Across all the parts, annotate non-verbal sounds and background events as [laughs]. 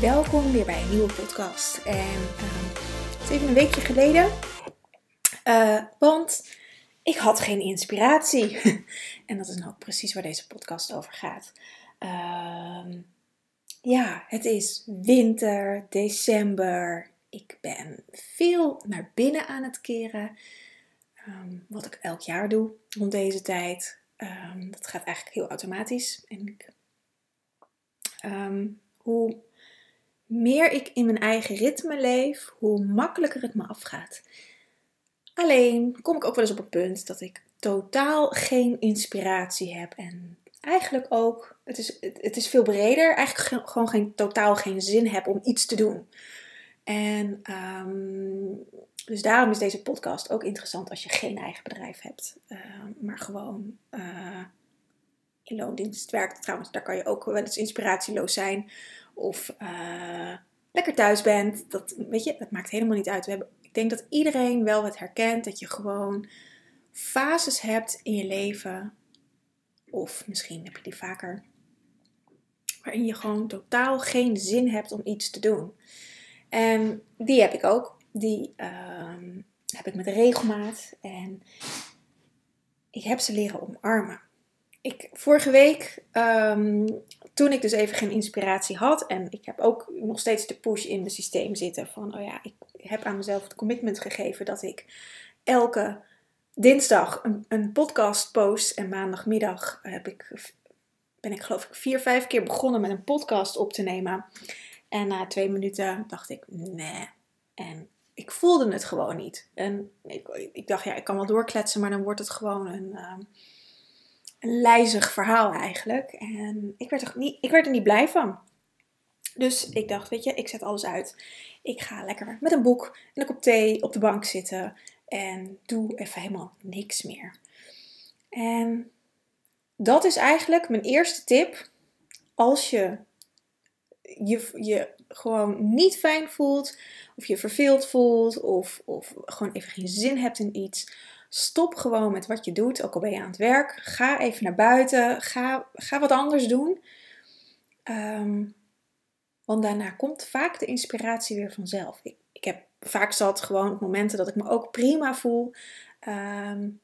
Welkom weer bij een nieuwe podcast. En uh, het is even een weekje geleden, uh, want ik had geen inspiratie. [laughs] en dat is nou precies waar deze podcast over gaat. Uh, ja, het is winter, december. Ik ben veel naar binnen aan het keren. Um, wat ik elk jaar doe rond deze tijd. Dat gaat eigenlijk heel automatisch. En ik, hoe meer ik in mijn eigen ritme leef, hoe makkelijker het me afgaat. Alleen kom ik ook wel eens op het punt dat ik totaal geen inspiratie heb. En eigenlijk ook, het is, het is veel breder, eigenlijk gewoon geen, totaal geen zin heb om iets te doen. En um, dus daarom is deze podcast ook interessant als je geen eigen bedrijf hebt, uh, maar gewoon uh, in loondienst werkt. Trouwens, daar kan je ook wel eens inspiratieloos zijn of uh, lekker thuis bent. Dat, weet je, dat maakt helemaal niet uit. We hebben, ik denk dat iedereen wel het herkent dat je gewoon fases hebt in je leven, of misschien heb je die vaker, waarin je gewoon totaal geen zin hebt om iets te doen. En die heb ik ook. Die uh, heb ik met regelmaat. En ik heb ze leren omarmen. Ik, vorige week, um, toen ik dus even geen inspiratie had. En ik heb ook nog steeds de push in mijn systeem zitten. Van, oh ja, ik heb aan mezelf het commitment gegeven dat ik elke dinsdag een, een podcast post. En maandagmiddag heb ik, ben ik geloof ik vier, vijf keer begonnen met een podcast op te nemen. En na twee minuten dacht ik, nee. En ik voelde het gewoon niet. En ik, ik dacht, ja, ik kan wel doorkletsen, maar dan wordt het gewoon een, uh, een lijzig verhaal eigenlijk. En ik werd, er niet, ik werd er niet blij van. Dus ik dacht, weet je, ik zet alles uit. Ik ga lekker met een boek en een kop thee op de bank zitten. En doe even helemaal niks meer. En dat is eigenlijk mijn eerste tip. Als je je, je gewoon niet fijn voelt, of je verveeld voelt, of, of gewoon even geen zin hebt in iets, stop gewoon met wat je doet, ook al ben je aan het werk. Ga even naar buiten, ga, ga wat anders doen. Um, want daarna komt vaak de inspiratie weer vanzelf. Ik, ik heb vaak zat gewoon op momenten dat ik me ook prima voel. Um,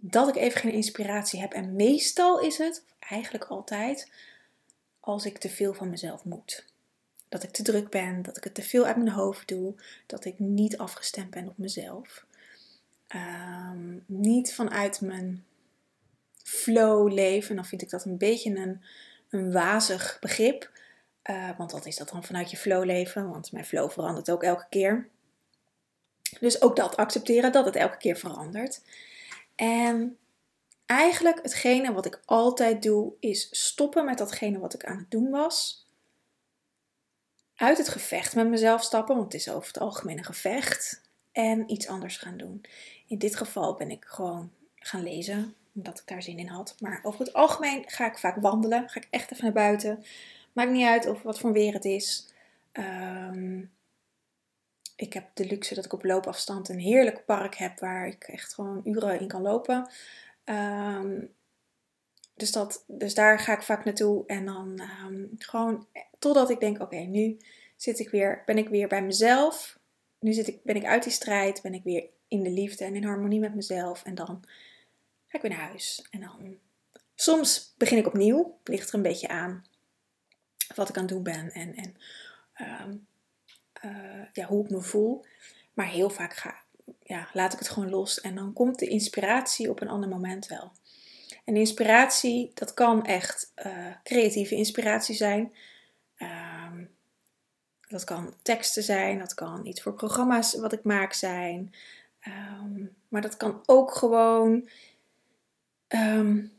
dat ik even geen inspiratie heb. En meestal is het, eigenlijk altijd, als ik te veel van mezelf moet. Dat ik te druk ben, dat ik het te veel uit mijn hoofd doe, dat ik niet afgestemd ben op mezelf. Um, niet vanuit mijn flow leven. Dan vind ik dat een beetje een, een wazig begrip. Uh, want wat is dat dan vanuit je flow leven? Want mijn flow verandert ook elke keer. Dus ook dat accepteren dat het elke keer verandert. En eigenlijk hetgene wat ik altijd doe, is stoppen met datgene wat ik aan het doen was. Uit het gevecht met mezelf stappen, want het is over het algemeen een gevecht. En iets anders gaan doen. In dit geval ben ik gewoon gaan lezen, omdat ik daar zin in had. Maar over het algemeen ga ik vaak wandelen. Ga ik echt even naar buiten. Maakt niet uit of wat voor weer het is. Um, ik heb de luxe dat ik op loopafstand een heerlijk park heb waar ik echt gewoon uren in kan lopen. Um, dus, dat, dus daar ga ik vaak naartoe. En dan um, gewoon totdat ik denk: oké, nu zit ik weer, ben ik weer bij mezelf. Nu zit ik, ben ik uit die strijd. Ben ik weer in de liefde en in harmonie met mezelf. En dan ga ik weer naar huis. En dan soms begin ik opnieuw. Ligt er een beetje aan wat ik aan het doen ben. En, en um, uh, ja, hoe ik me voel. Maar heel vaak ga, ja, laat ik het gewoon los. En dan komt de inspiratie op een ander moment wel. En inspiratie, dat kan echt uh, creatieve inspiratie zijn. Uh, dat kan teksten zijn, dat kan iets voor programma's wat ik maak zijn. Um, maar dat kan ook gewoon um,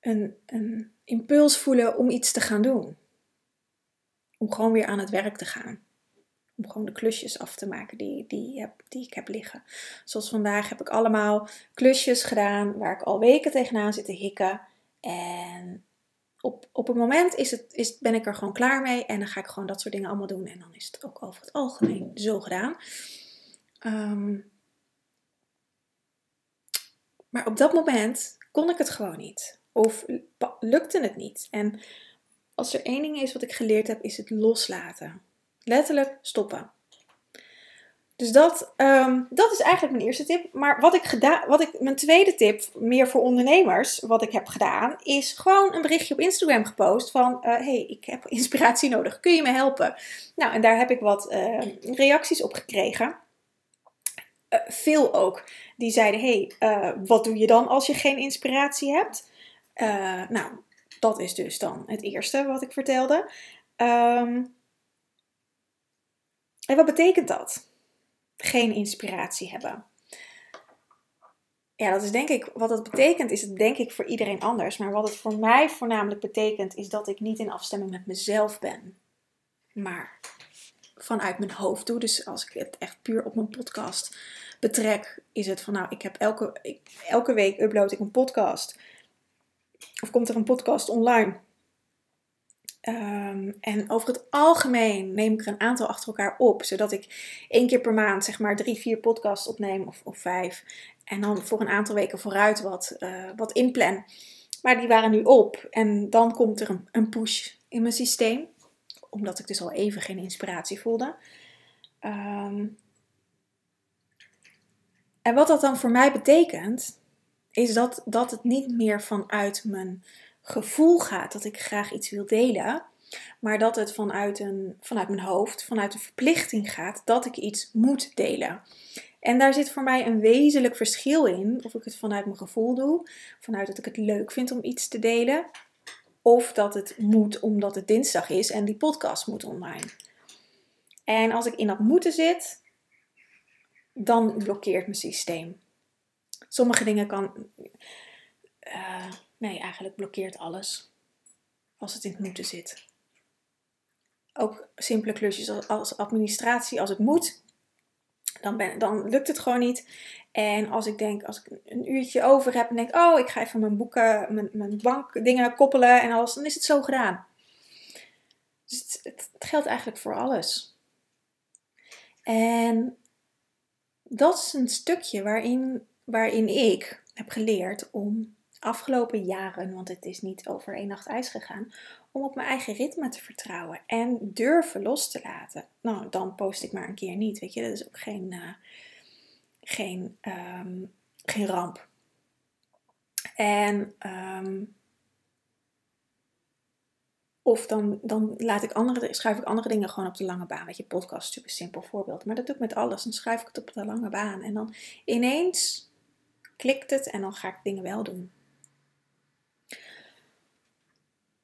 een, een impuls voelen om iets te gaan doen. om gewoon weer aan het werk te gaan. Om gewoon de klusjes af te maken die, die, heb, die ik heb liggen. Zoals vandaag heb ik allemaal klusjes gedaan waar ik al weken tegenaan zit te hikken. En op, op het moment is het, is, ben ik er gewoon klaar mee. En dan ga ik gewoon dat soort dingen allemaal doen. En dan is het ook over het algemeen zo gedaan. Ehm, maar op dat moment kon ik het gewoon niet. Of lukte het niet. En als er één ding is wat ik geleerd heb, is het loslaten. Letterlijk stoppen. Dus dat, um, dat is eigenlijk mijn eerste tip. Maar wat ik gedaan, wat ik, mijn tweede tip, meer voor ondernemers, wat ik heb gedaan, is gewoon een berichtje op Instagram gepost van: uh, hey, ik heb inspiratie nodig, kun je me helpen? Nou, en daar heb ik wat uh, reacties op gekregen. Uh, veel ook. Die zeiden: hey, wat doe je dan als je geen inspiratie hebt? nou, dat is dus dan het eerste wat ik vertelde. Um, en wat betekent dat? Geen inspiratie hebben. Ja, dat is denk ik, wat dat betekent, is het denk ik voor iedereen anders. Maar wat het voor mij voornamelijk betekent, is dat ik niet in afstemming met mezelf ben. Maar vanuit mijn hoofd doe. Dus als ik het echt puur op mijn podcast betrek, is het van nou, ik heb elke, elke week upload ik een podcast. Of komt er een podcast online? Ehm, en over het algemeen neem ik er een aantal achter elkaar op, zodat ik één keer per maand zeg maar drie, vier podcasts opneem of, of vijf. En dan voor een aantal weken vooruit wat, uh, wat inplan. Maar die waren nu op en dan komt er een, push in mijn systeem, omdat ik dus al even geen inspiratie voelde. Ehm, en wat dat dan voor mij betekent, is dat, dat het niet meer vanuit mijn gevoel gaat dat ik graag iets wil delen, maar dat het vanuit, een, vanuit mijn hoofd, vanuit een verplichting gaat dat ik iets moet delen. En daar zit voor mij een wezenlijk verschil in of ik het vanuit mijn gevoel doe, vanuit dat ik het leuk vind om iets te delen, of dat het moet omdat het dinsdag is en die podcast moet online. En als ik in dat moeten zit, dan blokkeert mijn systeem. Sommige dingen kan. Uh, Nee, eigenlijk blokkeert alles. Als het in het moeten zit. Ook simpele klusjes als administratie, als het moet, dan, dan lukt het gewoon niet. En als ik denk, als ik een uurtje over heb en denk, oh, ik ga even mijn boeken, mijn, mijn bankdingen koppelen en alles, dan is het zo gedaan. Dus het, het, het geldt eigenlijk voor alles. En dat is een stukje waarin, waarin ik heb geleerd om afgelopen jaren, want het is niet over één nacht ijs gegaan, om op mijn eigen ritme te vertrouwen en durven los te laten. Nou, dan post ik maar een keer niet, weet je, dat is ook geen, uh, geen, um, geen ramp. En um, of dan, dan laat ik andere, schrijf ik andere dingen gewoon op de lange baan. Weet je, podcast is natuurlijk een simpel voorbeeld. Maar dat doe ik met alles. Dan schrijf ik het op de lange baan. En dan ineens klikt het en dan ga ik dingen wel doen.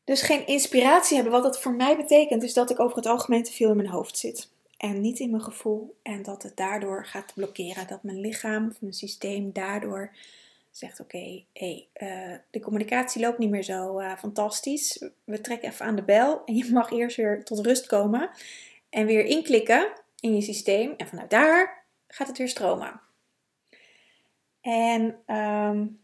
Dus geen inspiratie hebben. Wat dat voor mij betekent, is dat ik over het algemeen te veel in mijn hoofd zit. En niet in mijn gevoel. En dat het daardoor gaat blokkeren. Dat mijn lichaam of mijn systeem daardoor zegt: Oké, okay, hey, uh, de communicatie loopt niet meer zo uh, fantastisch. We trekken even aan de bel. En je mag eerst weer tot rust komen. En weer inklikken in je systeem. En vanuit daar gaat het weer stromen. En um,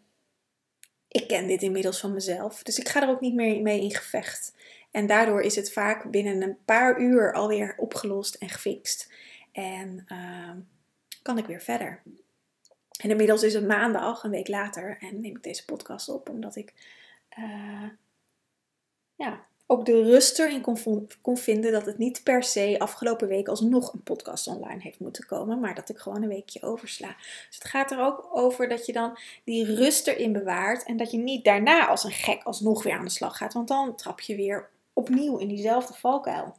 ik ken dit inmiddels van mezelf. Dus ik ga er ook niet meer mee in gevecht. En daardoor is het vaak binnen een paar uur alweer opgelost en gefixt. En uh, kan ik weer verder. En inmiddels is het maandag, een week later, en neem ik deze podcast op omdat ik uh, ja, ook de rust erin kon, kon vinden dat het niet per se afgelopen week alsnog een podcast online heeft moeten komen, maar dat ik gewoon een weekje oversla. Dus het gaat er ook over dat je dan die rust erin bewaart en dat je niet daarna als een gek alsnog weer aan de slag gaat, want dan trap je weer opnieuw in diezelfde valkuil.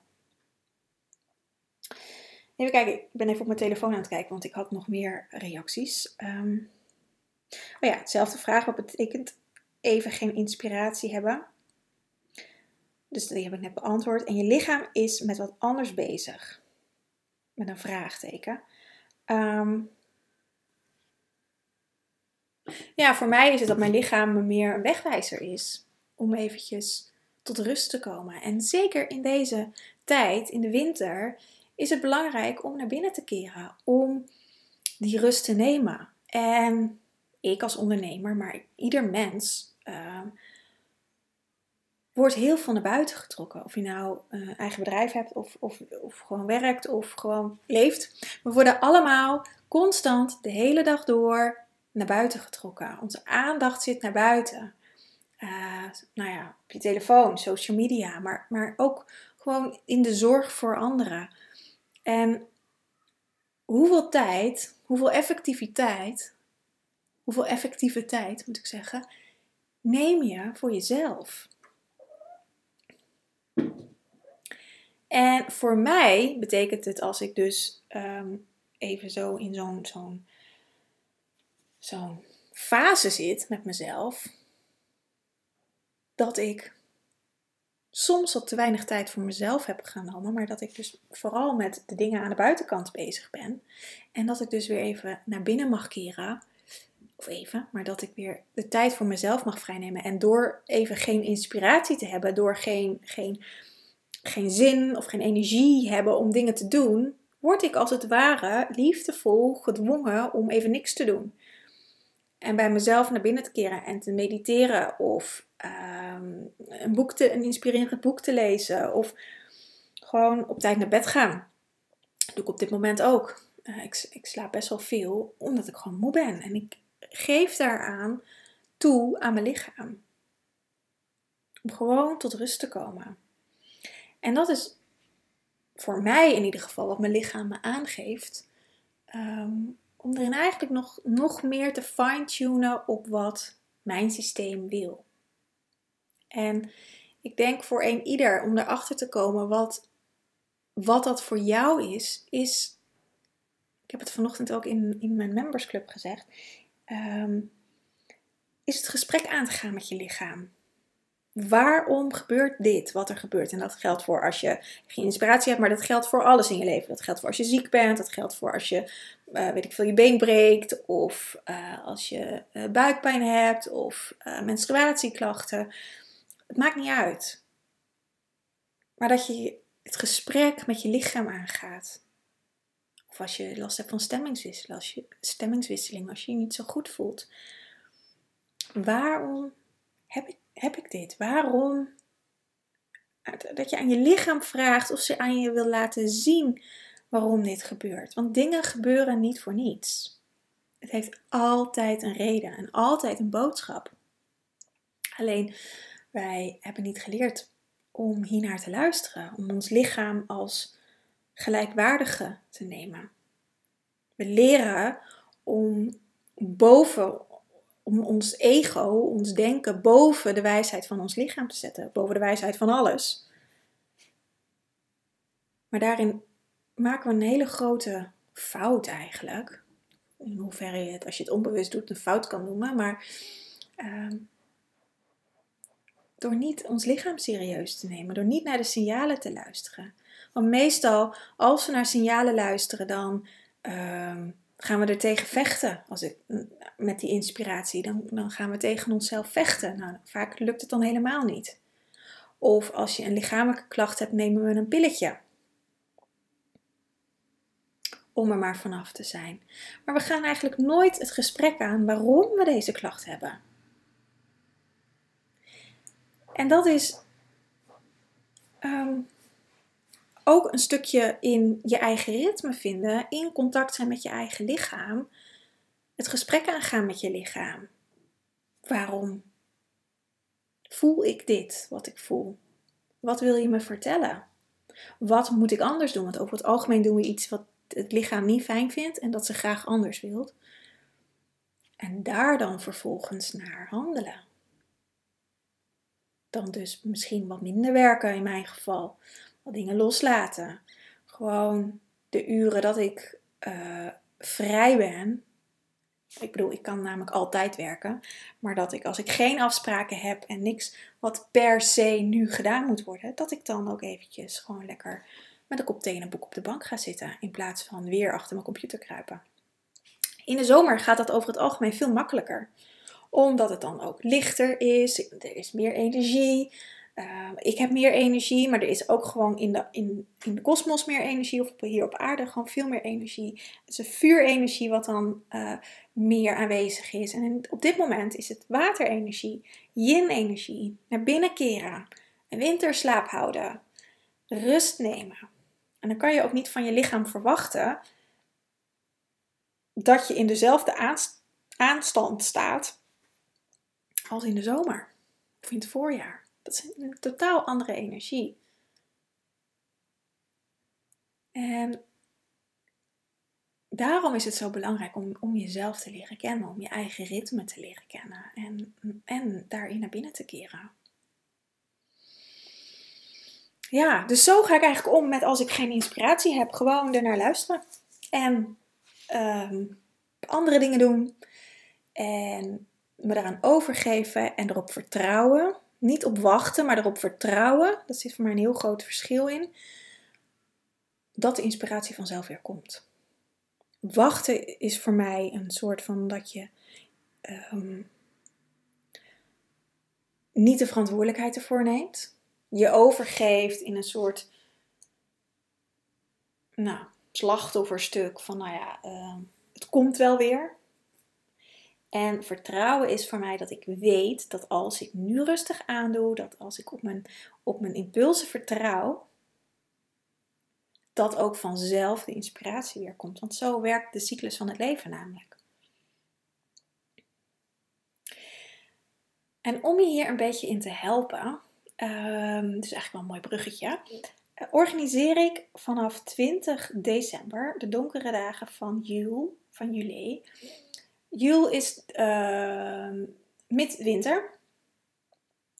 Even kijken, ik ben even op mijn telefoon aan het kijken, want ik had nog meer reacties. Um, oh ja, hetzelfde vraag. Wat betekent even geen inspiratie hebben? Dus die heb ik net beantwoord. En je lichaam is met wat anders bezig. Met een vraagteken. Um, ja, voor mij is het dat mijn lichaam me meer een wegwijzer is. Om eventjes tot rust te komen. En zeker in deze tijd, in de winter, is het belangrijk om naar binnen te keren, om die rust te nemen. En ik als ondernemer, maar ieder mens uh, wordt heel veel naar buiten getrokken. Of je nou een eigen bedrijf hebt, of, of, of gewoon werkt, of gewoon leeft. We worden allemaal constant de hele dag door naar buiten getrokken. Onze aandacht zit naar buiten. Uh, nou ja, op je telefoon, social media, maar, maar ook gewoon in de zorg voor anderen. En hoeveel tijd, hoeveel effectiviteit, hoeveel effectieve tijd moet ik zeggen, neem je voor jezelf? En voor mij betekent het als ik dus um, even zo in zo'n zo'n zo'n fase zit met mezelf, dat ik soms wat te weinig tijd voor mezelf heb genomen, maar dat ik dus vooral met de dingen aan de buitenkant bezig ben. En dat ik dus weer even naar binnen mag keren. Even, maar dat ik weer de tijd voor mezelf mag vrijnemen. En door even geen inspiratie te hebben, door geen, geen, geen zin of geen energie hebben om dingen te doen, word ik als het ware liefdevol gedwongen om even niks te doen. En bij mezelf naar binnen te keren en te mediteren of ehm, een, boek te, een inspirerend boek te lezen of gewoon op tijd naar bed gaan. Dat doe ik op dit moment ook. Uh, ik, ik slaap best wel veel omdat ik gewoon moe ben. En ik geef daaraan toe aan mijn lichaam. Om gewoon tot rust te komen. En dat is voor mij in ieder geval wat mijn lichaam me aangeeft. Um, om erin eigenlijk nog, nog meer te fine-tunen op wat mijn systeem wil. En ik denk voor een ieder om erachter te komen wat, wat dat voor jou is, is. Ik heb het vanochtend ook in, in mijn membersclub gezegd. Ehm, is het gesprek aan te gaan met je lichaam. Waarom gebeurt dit, wat er gebeurt? En dat geldt voor als je geen inspiratie hebt, maar dat geldt voor alles in je leven. Dat geldt voor als je ziek bent, dat geldt voor als je, uh, weet ik veel, je been breekt, of uh, als je uh, buikpijn hebt, of menstruatieklachten. Het maakt niet uit. Maar dat je het gesprek met je lichaam aangaat. Of als je last hebt van stemmingswisseling, als je, stemmingswisseling, als je je niet zo goed voelt. Waarom heb ik heb ik dit? Waarom? Dat je aan je lichaam vraagt of ze aan je wil laten zien waarom dit gebeurt. Want dingen gebeuren niet voor niets. Het heeft altijd een reden en altijd een boodschap. Alleen wij hebben niet geleerd om hiernaar te luisteren, om ons lichaam als gelijkwaardige te nemen. We leren om boven om ons ego, ons denken, boven de wijsheid van ons lichaam te zetten, boven de wijsheid van alles. Maar daarin maken we een hele grote fout eigenlijk. In hoeverre je het, als je het onbewust doet, een fout kan noemen. Maar uh, door niet ons lichaam serieus te nemen, door niet naar de signalen te luisteren. Want meestal, als we naar signalen luisteren, dan. Uh, gaan we er tegen vechten. Als ik, met die inspiratie, dan, dan gaan we tegen onszelf vechten. Nou, vaak lukt het dan helemaal niet. Of als je een lichamelijke klacht hebt, nemen we een pilletje. Om er maar vanaf te zijn. Maar we gaan eigenlijk nooit het gesprek aan waarom we deze klacht hebben. En dat is um, ook een stukje in je eigen ritme vinden, in contact zijn met je eigen lichaam, het gesprek aangaan met je lichaam. Waarom voel ik dit wat ik voel? Wat wil je me vertellen? Wat moet ik anders doen? Want over het algemeen doen we iets wat het lichaam niet fijn vindt en dat ze graag anders wilt. En daar dan vervolgens naar handelen. Dan dus misschien wat minder werken in mijn geval dingen loslaten. Gewoon de uren dat ik uh, vrij ben. Ik bedoel, ik kan namelijk altijd werken. Maar dat ik als ik geen afspraken heb en niks wat per se nu gedaan moet worden, dat ik dan ook eventjes gewoon lekker met een kop thee en een boek op de bank ga zitten. In plaats van weer achter mijn computer kruipen. In de zomer gaat dat over het algemeen veel makkelijker. Omdat het dan ook lichter is, er is meer energie. Uh, ik heb meer energie, maar er is ook gewoon in de, in, in de kosmos meer energie. Of hier op aarde gewoon veel meer energie. Het is een vuurenergie wat dan uh, meer aanwezig is. En op dit moment is het waterenergie, yin-energie. Naar binnen keren. Winterslaap houden. Rust nemen. En dan kan je ook niet van je lichaam verwachten dat je in dezelfde aanstand staat als in de zomer of in het voorjaar. Dat is een totaal andere energie. En daarom is het zo belangrijk om, om jezelf te leren kennen, om je eigen ritme te leren kennen en, en daarin naar binnen te keren. Ja, dus zo ga ik eigenlijk om met als ik geen inspiratie heb, gewoon ernaar luisteren. En Ehm, andere dingen doen. En me daaraan overgeven en erop vertrouwen. Niet op wachten, maar erop vertrouwen. Dat zit voor mij een heel groot verschil in. Dat de inspiratie vanzelf weer komt. Wachten is voor mij een soort van dat je ehm, niet de verantwoordelijkheid ervoor neemt. Je overgeeft in een soort nou, slachtofferstuk van, nou ja, uh, het komt wel weer. En vertrouwen is voor mij dat ik weet dat als ik nu rustig aandoe, dat als ik op mijn, op mijn impulsen vertrouw, dat ook vanzelf de inspiratie weer komt. Want zo werkt de cyclus van het leven namelijk. En om je hier een beetje in te helpen, um, dus eigenlijk wel een mooi bruggetje, organiseer ik vanaf 20 december de donkere dagen van Jul, van juli. Jul is uh, midwinter.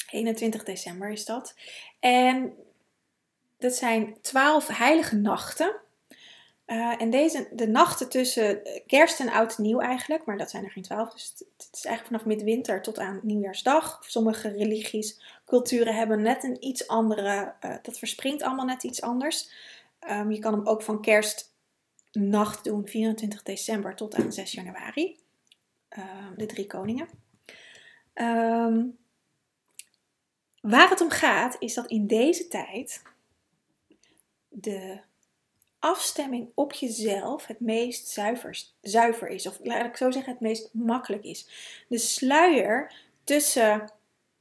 21 december is dat. En dat zijn 12 heilige nachten. Uh, en deze, de nachten tussen kerst en oud nieuw eigenlijk, maar dat zijn er geen twaalf. Dus het, is eigenlijk vanaf midwinter tot aan nieuwjaarsdag. Sommige religies, culturen hebben net een iets andere, uh, dat verspringt allemaal net iets anders. Um, je kan hem ook van kerstnacht doen, 24 december tot aan 6 januari. Uh, de drie koningen. Um, waar het om gaat is dat in deze tijd de afstemming op jezelf het meest zuiver, zuiver is. Of laat ik zo zeggen, het meest makkelijk is. De sluier tussen,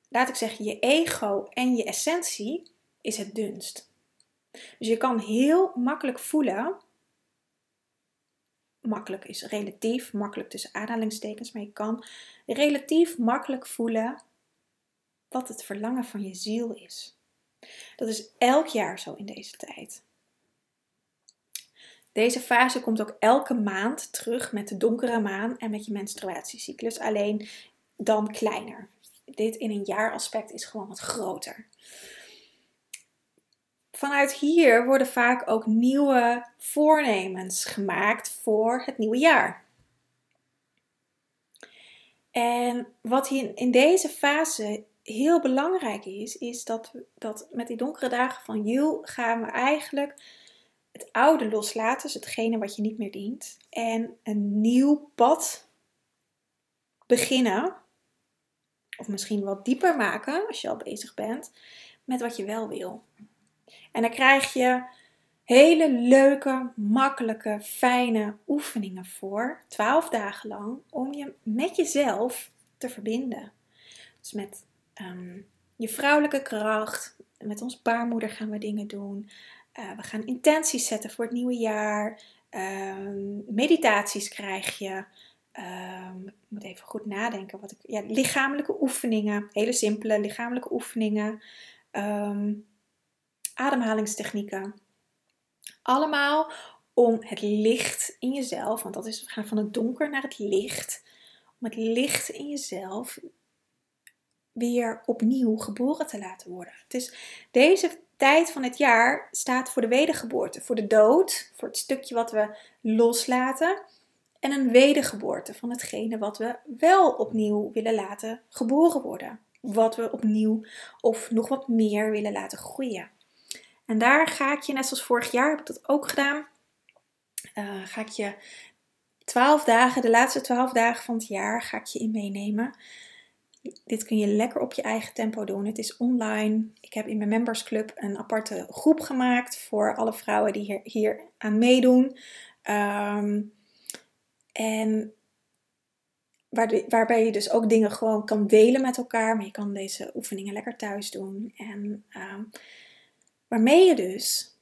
laat ik zeggen, je ego en je essentie is het dunst. Dus je kan heel makkelijk voelen. Makkelijk is relatief, makkelijk tussen aanhalingstekens, maar je kan relatief makkelijk voelen wat het verlangen van je ziel is. Dat is elk jaar zo in deze tijd. Deze fase komt ook elke maand terug met de donkere maan en met je menstruatiecyclus, alleen dan kleiner. Dit in een jaaraspect is gewoon wat groter. Vanuit hier worden vaak ook nieuwe voornemens gemaakt voor het nieuwe jaar. En wat hier in deze fase heel belangrijk is, is dat, dat met die donkere dagen van Jul gaan we eigenlijk het oude loslaten, dus hetgene wat je niet meer dient, en een nieuw pad beginnen, of misschien wat dieper maken als je al bezig bent, met wat je wel wil. En dan krijg je hele leuke, makkelijke, fijne oefeningen voor, 12 dagen lang, om je met jezelf te verbinden. Dus met ehm, je vrouwelijke kracht, met ons baarmoeder gaan we dingen doen. Uh, we gaan intenties zetten voor het nieuwe jaar. Um, meditaties krijg je. Um, ik moet even goed nadenken. Wat ik, ja, lichamelijke oefeningen. Hele simpele lichamelijke oefeningen. Um, ademhalingstechnieken. Allemaal om het licht in jezelf, want dat is, we gaan van het donker naar het licht. Om het licht in jezelf weer opnieuw geboren te laten worden. Dus deze tijd van het jaar staat voor de wedergeboorte, voor de dood, voor het stukje wat we loslaten. En een wedergeboorte van hetgene wat we wel opnieuw willen laten geboren worden. Wat we opnieuw of nog wat meer willen laten groeien. En daar ga ik je, net zoals vorig jaar heb ik dat ook gedaan, uh, ga ik je twaalf dagen, de laatste twaalf dagen van het jaar, ga ik je in meenemen. Dit kun je lekker op je eigen tempo doen. Het is online. Ik heb in mijn membersclub een aparte groep gemaakt voor alle vrouwen die hier, hier aan meedoen. Ehm, en waarbij je dus ook dingen gewoon kan delen met elkaar. Maar je kan deze oefeningen lekker thuis doen. En uh, waarmee je dus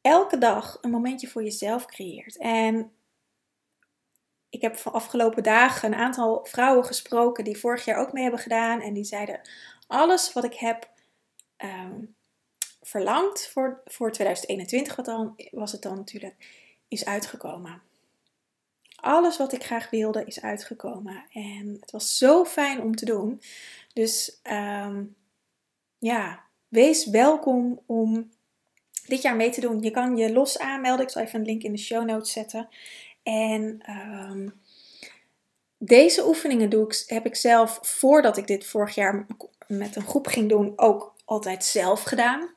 elke dag een momentje voor jezelf creëert. En ik heb van afgelopen dagen een aantal vrouwen gesproken die vorig jaar ook mee hebben gedaan. En die zeiden: Alles wat ik heb ehm, verlangd voor, voor 2021, wat dan, was het dan natuurlijk, is uitgekomen. Alles wat ik graag wilde is uitgekomen. En het was zo fijn om te doen. Dus ehm, ja, wees welkom om dit jaar mee te doen. Je kan je los aanmelden. Ik zal even een link in de show notes zetten. En ehm, deze oefeningen doe ik, heb ik zelf, voordat ik dit vorig jaar met een groep ging doen, ook altijd zelf gedaan.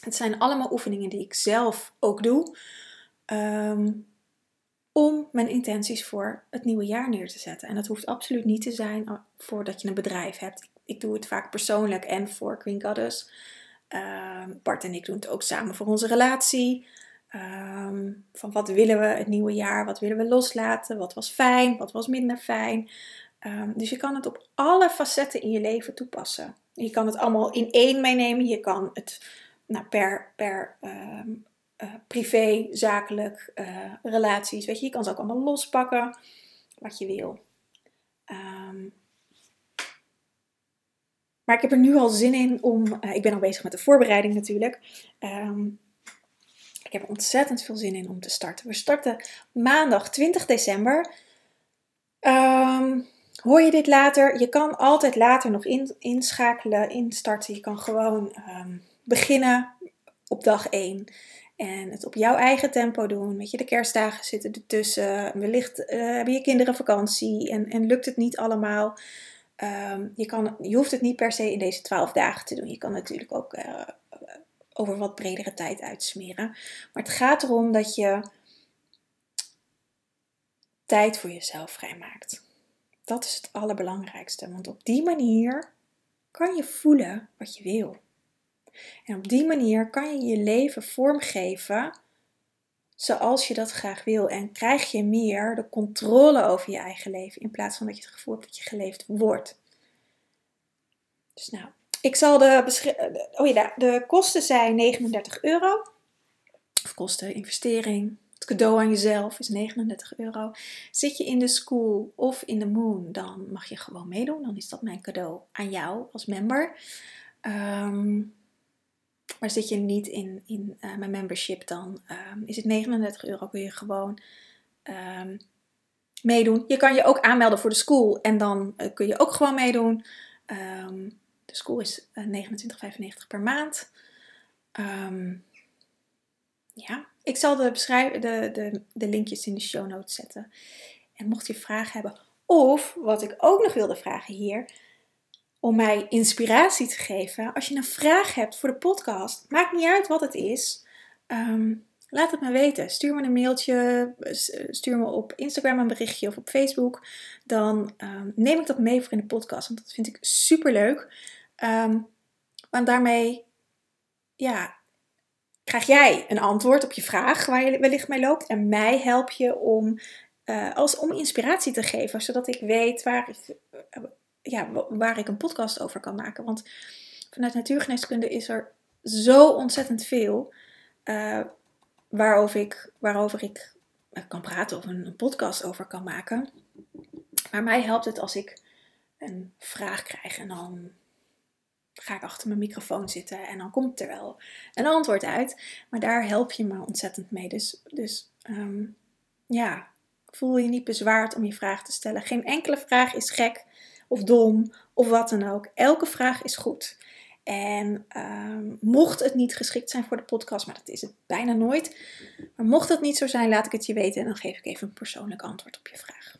Het zijn allemaal oefeningen die ik zelf ook doe. Ehm, om mijn intenties voor het nieuwe jaar neer te zetten. En dat hoeft absoluut niet te zijn voordat je een bedrijf hebt. Ik doe het vaak persoonlijk en voor Queen Goddess. Ehm, Bart en ik doen het ook samen voor onze relatie. Ehm, van wat willen we het nieuwe jaar? Wat willen we loslaten? Wat was fijn? Wat was minder fijn? Ehm, dus je kan het op alle facetten in je leven toepassen. Je kan het allemaal in één meenemen. Je kan het nou, per, per uh, privé, zakelijk, uh, relaties. Weet je, je kan ze ook allemaal lospakken. Wat je wil. Maar ik heb er nu al zin in om. Uh, ik ben al bezig met de voorbereiding natuurlijk. Um, ik heb er ontzettend veel zin in om te starten. We starten maandag 20 december. Um, hoor je dit later? Je kan altijd later nog in, inschakelen, instarten. Je kan gewoon um, beginnen op dag 1. En het op jouw eigen tempo doen. Weet je, de kerstdagen zitten ertussen. Wellicht uh, hebben je kinderen vakantie en, en lukt het niet allemaal. Um, je, kan, je hoeft het niet per se in deze 12 dagen te doen. Je kan natuurlijk ook uh, over wat bredere tijd uitsmeren. Maar het gaat erom dat je tijd voor jezelf vrijmaakt. Dat is het allerbelangrijkste, want op die manier kan je voelen wat je wil. En op die manier kan je je leven vormgeven zoals je dat graag wil. En krijg je meer de controle over je eigen leven in plaats van dat je het gevoel hebt dat je geleefd wordt. Dus nou, ik zal de, oh ja, de kosten zijn 39 euro. Of kosten, investering. Het cadeau aan jezelf is 39 euro. Zit je in de school of in de moon, dan mag je gewoon meedoen. Dan is dat mijn cadeau aan jou als member. Ehm, maar zit je niet in, in uh, mijn membership, dan um, is het 39 euro. Kun je gewoon um, meedoen. Je kan je ook aanmelden voor de school en dan uh, kun je ook gewoon meedoen. Um, de school is uh, eh, 29,95 per maand. Ja, ik zal de, de, de, de linkjes in de show notes zetten. En mocht je vragen hebben, of wat ik ook nog wilde vragen hier, om mij inspiratie te geven. Als je een vraag hebt voor de podcast, maakt niet uit wat het is. Um, laat het me weten. Stuur me een mailtje, stuur me op Instagram een berichtje of op Facebook. Dan um, neem ik dat mee voor in de podcast, want dat vind ik super leuk. Um, want daarmee, ja, krijg jij een antwoord op je vraag waar je wellicht mee loopt. En mij help je om, uh, als, om inspiratie te geven, zodat ik weet waar ik, ja, waar ik een podcast over kan maken. Want vanuit natuurgeneeskunde is er zo ontzettend veel uh, waarover ik, waarover ik kan praten of een, podcast over kan maken. Maar mij helpt het als ik een vraag krijg en dan ga ik achter mijn microfoon zitten en dan komt er wel een antwoord uit. Maar daar help je me ontzettend mee. Dus, dus um, ja, voel je niet bezwaard om je vraag te stellen. Geen enkele vraag is gek of dom of wat dan ook. Elke vraag is goed. En um, mocht het niet geschikt zijn voor de podcast, maar dat is het bijna nooit. Maar mocht het niet zo zijn, laat ik het je weten en dan geef ik even een persoonlijk antwoord op je vraag.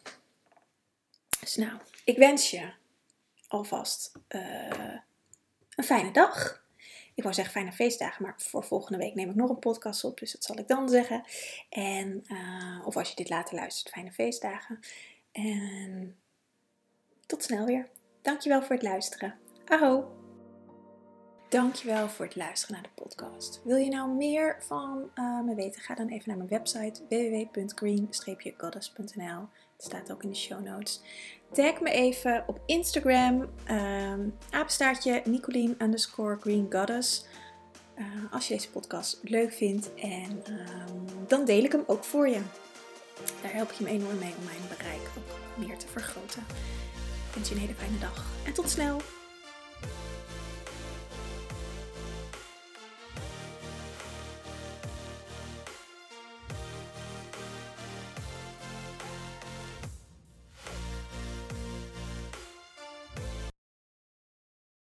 Dus nou, ik wens je alvast uh, een fijne dag. Ik wou zeggen fijne feestdagen, maar voor volgende week neem ik nog een podcast op, dus dat zal ik dan zeggen. En, uh, of als je dit later luistert, fijne feestdagen. En tot snel weer. Dankjewel voor het luisteren. Aho! Dankjewel voor het luisteren naar de podcast. Wil je nou meer van uh, me weten? Ga dan even naar mijn website www.green-goddess.nl. Het staat ook in de show notes. Tag me even op Instagram, um, apenstaartje Nicolien underscore Green Goddess. Uh, als je deze podcast leuk vindt en um, dan deel ik hem ook voor je. Daar help je me enorm mee om mijn bereik ook meer te vergroten. Wens je een hele fijne dag en tot snel!